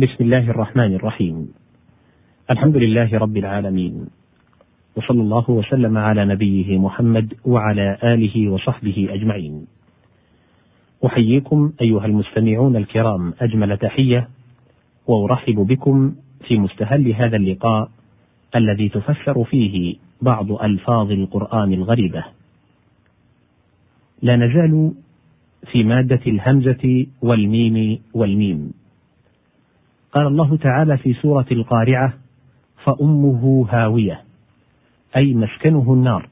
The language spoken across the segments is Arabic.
بسم الله الرحمن الرحيم الحمد لله رب العالمين وصلى الله وسلم على نبيه محمد وعلى اله وصحبه اجمعين احييكم ايها المستمعون الكرام اجمل تحيه وارحب بكم في مستهل هذا اللقاء الذي تفسر فيه بعض الفاظ القران الغريبه لا نزال في ماده الهمزه والميم والميم قال الله تعالى في سورة القارعة: فأمه هاوية، أي مسكنه النار.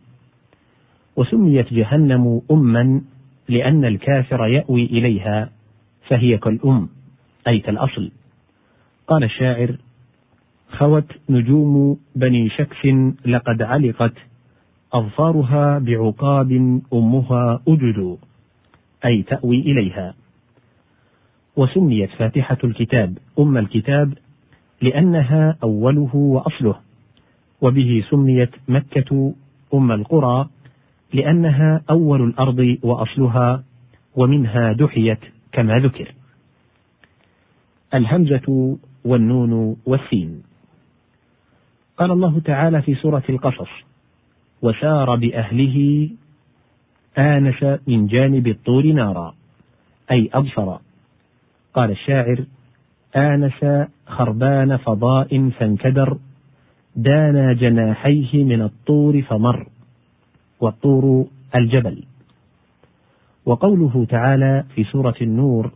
وسميت جهنم أما لأن الكافر يأوي إليها فهي كالأم، أي كالأصل. قال الشاعر: خوت نجوم بني شكس لقد علقت أظفارها بعقاب أمها أجد، أي تأوي إليها. وسميت فاتحة الكتاب أم الكتاب لأنها أوله وأصله، وبه سميت مكة أم القرى لأنها أول الأرض وأصلها، ومنها دحيت كما ذكر. الهمزة والنون والسين. قال الله تعالى في سورة القصص: وسار بأهله آنس من جانب الطور نارا، أي أبصر، قال الشاعر آنس خربان فضاء فانكدر دانا جناحيه من الطور فمر والطور الجبل. وقوله تعالى في سورة النور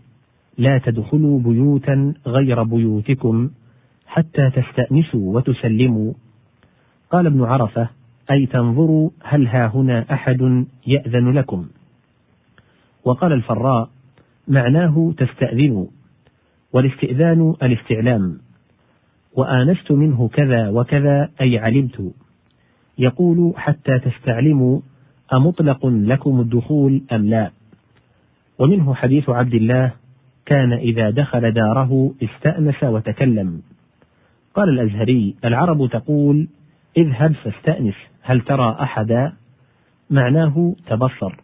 لا تدخلوا بيوتا غير بيوتكم حتى تستأنسوا وتسلموا. قال ابن عرفة أي تنظروا هل ها هنا أحد يأذن لكم؟ وقال الفراء معناه تستأذنوا والاستئذان الاستعلام. وآنست منه كذا وكذا أي علمت. يقول حتى تستعلموا أمطلق لكم الدخول أم لا؟ ومنه حديث عبد الله كان إذا دخل داره استأنس وتكلم. قال الأزهري العرب تقول اذهب فاستأنس هل ترى أحدا؟ معناه تبصر.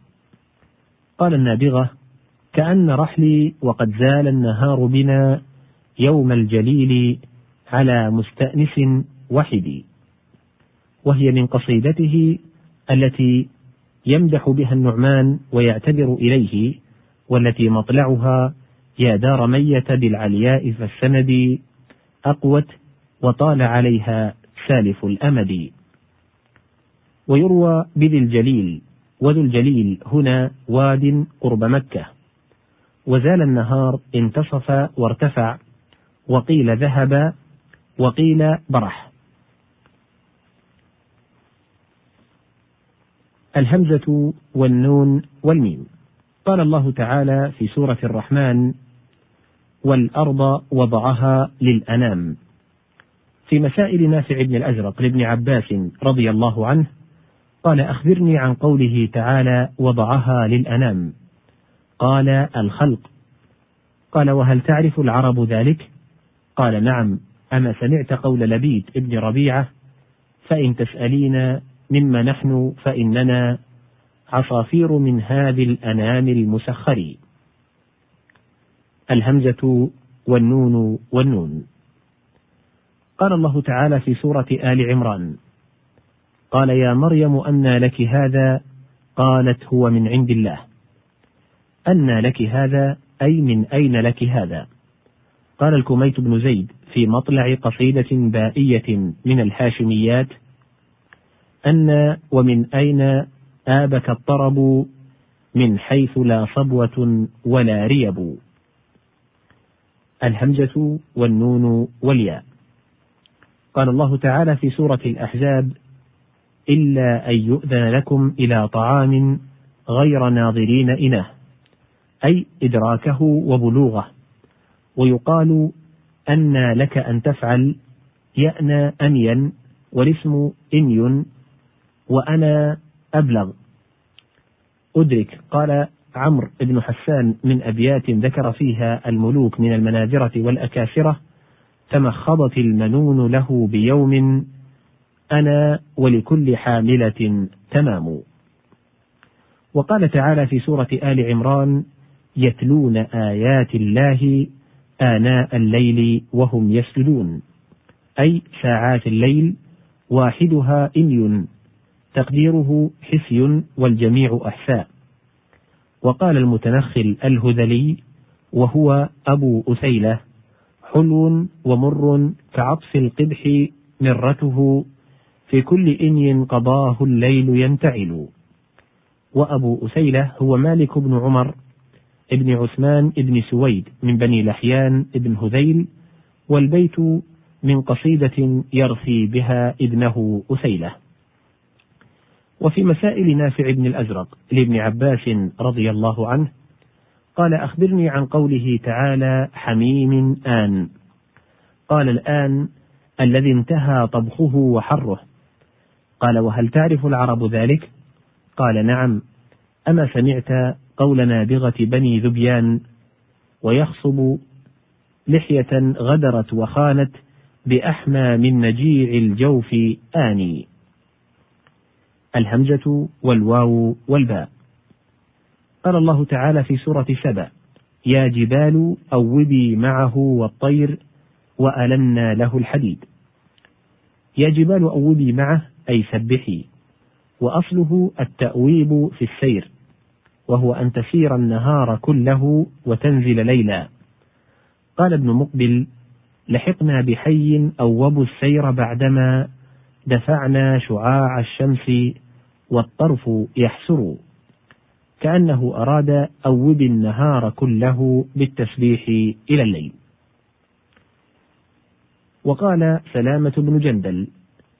قال النابغة كأن رحلي وقد زال النهار بنا يوم الجليل على مستأنس وحدي. وهي من قصيدته التي يمدح بها النعمان ويعتذر إليه والتي مطلعها يا دار مية بالعلياء فالسند أقوت وطال عليها سالف الأمد ويروى بذي الجليل وذو الجليل هنا واد قرب مكة. وزال النهار انتصف وارتفع وقيل ذهب وقيل برح. الهمزة والنون والميم. قال الله تعالى في سورة الرحمن والأرض وضعها للأنام في مسائل نافع بن الأزرق لابن عباس رضي الله عنه قال أخبرني عن قوله تعالى وضعها للأنام قال الخلق. قال وهل تعرف العرب ذلك؟ قال نعم. أما سمعت قول لبيد ابن ربيعة فإن تسألين مما نحن فإننا عصافير من هذه الأنام المسخر الهمزة والنون والنون. قال الله تعالى في سورة آل عمران قال يا مريم أنى لك هذا قالت هو من عند الله. أنى لك هذا أي من أين لك هذا؟ قال الكميت بن زيد في مطلع قصيدة بائية من الهاشميات أن ومن أين آبك الطرب؟ من حيث لا صبوة ولا ريب. الهمزة والنون والياء. قال الله تعالى في سورة الأحزاب إلا أن يؤذن لكم إلى طعام غير ناظرين إناه. أي إدراكه وبلوغه. ويقال أن لك أن تفعل يأنى أنين والاسم إني وأنا أبلغ. أدرك قال عمرو بن حسان من أبيات ذكر فيها الملوك من المناذرة والأكاسرة تمخضت المنون له بيوم أنا ولكل حاملة تمام وقال تعالى في سورة آل عمران يتلون آيات الله آناء الليل وهم يسجدون. أي ساعات الليل واحدها إني تقديره حسي والجميع أحساء وقال المتنخل الهذلي وهو أبو أسيلة حلو ومر كعطف القدح مرته في كل إني قضاه الليل ينتعل. وأبو أسيلة هو مالك بن عمر ابن عثمان ابن سويد من بني لحيان ابن هذيل والبيت من قصيدة يرثي بها ابنه أسيلة. وفي مسائل نافع بن الأزرق لابن عباس رضي الله عنه قال أخبرني عن قوله تعالى حميم آن. قال الآن الذي انتهى طبخه وحره. قال وهل تعرف العرب ذلك؟ قال نعم. أما سمعت قول نابغة بني ذبيان ويخصب لحية غدرت وخانت بأحمى من نجيع الجوف آني. الهمزة والواو والباء. قال الله تعالى في سورة سبأ يا جبال أوبي معه والطير وألنا له الحديد. يا جبال أوبي معه أي سبحي وأصله التأويب في السير. وهو أن تسير النهار كله وتنزل ليلا. قال ابن مقبل لحقنا بحي أوبوا السير بعدما دفعنا شعاع الشمس والطرف يحسر. كأنه أراد أوب النهار كله بالتسبيح إلى الليل. وقال سلامة بن جندل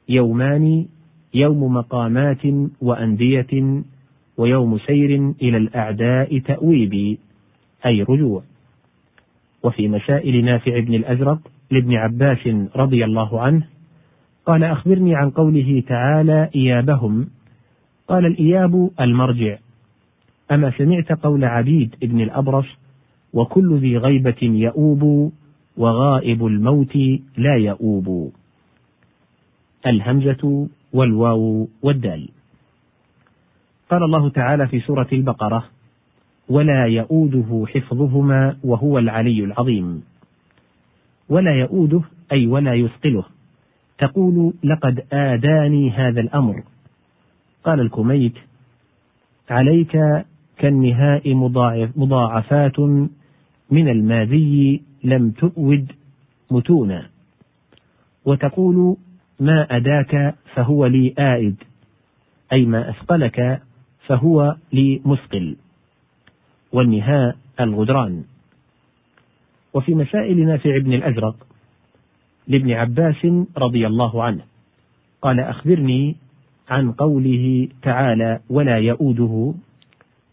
يومان يوم مقامات وأندية ويوم سير إلى الأعداء تأويبي أي رجوع. وفي مسائل نافع بن الأزرق لابن عباس رضي الله عنه قال أخبرني عن قوله تعالى إيابهم. قال الإياب المرجع. أما سمعت قول عبيد بن الأبرص وكل ذي غيبة يؤوب وغائب الموت لا يؤوب. الهمزة والواو والدال. قال الله تعالى في سورة البقرة ولا يؤوده حفظهما وهو العلي العظيم. ولا يؤوده أي ولا يثقله. تقول لقد آداني هذا الأمر. قال الكميت عليك كالنهاء مضاعفات من الماذي لم تؤود متونا. وتقول ما أداك فهو لي آئد. أي ما أثقلك فهو لي مثقل والنهاء الغدران. وفي مسائل نافع بن الأزرق لابن عباس رضي الله عنه قال أخبرني عن قوله تعالى ولا يؤوده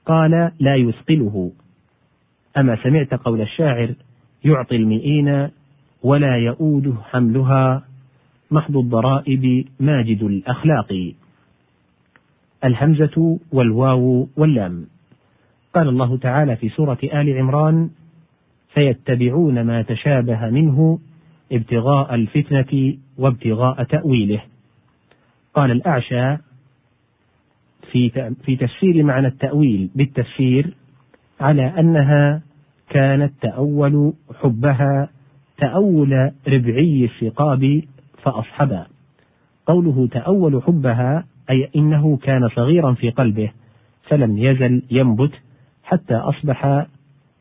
قال لا يثقله أما سمعت قول الشاعر يعطي المئين ولا يؤوده حملها محض الضرائب ماجد الأخلاق الهمزة والواو واللام. قال الله تعالى في سورة آل عمران فيتبعون ما تشابه منه ابتغاء الفتنة وابتغاء تأويله. قال الأعشى في في تفسير معنى التأويل بالتفسير على أنها كانت تأول حبها تأول ربعي الثقاب فأصحبا. قوله تأول حبها أي إنه كان صغيرا في قلبه فلم يزل ينبت حتى أصبح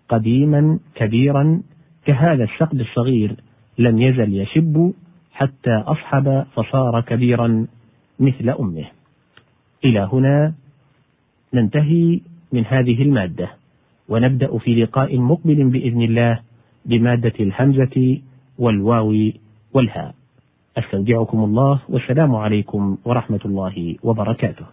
قديما كبيرا كهذا الثقب الصغير لم يزل يشب حتى أصحب فصار كبيرا مثل أمه إلى هنا ننتهي من هذه المادة ونبدأ في لقاء مقبل بإذن الله بمادة الهمزة والواو والهاء. أستودعكم الله والسلام عليكم ورحمة الله وبركاته.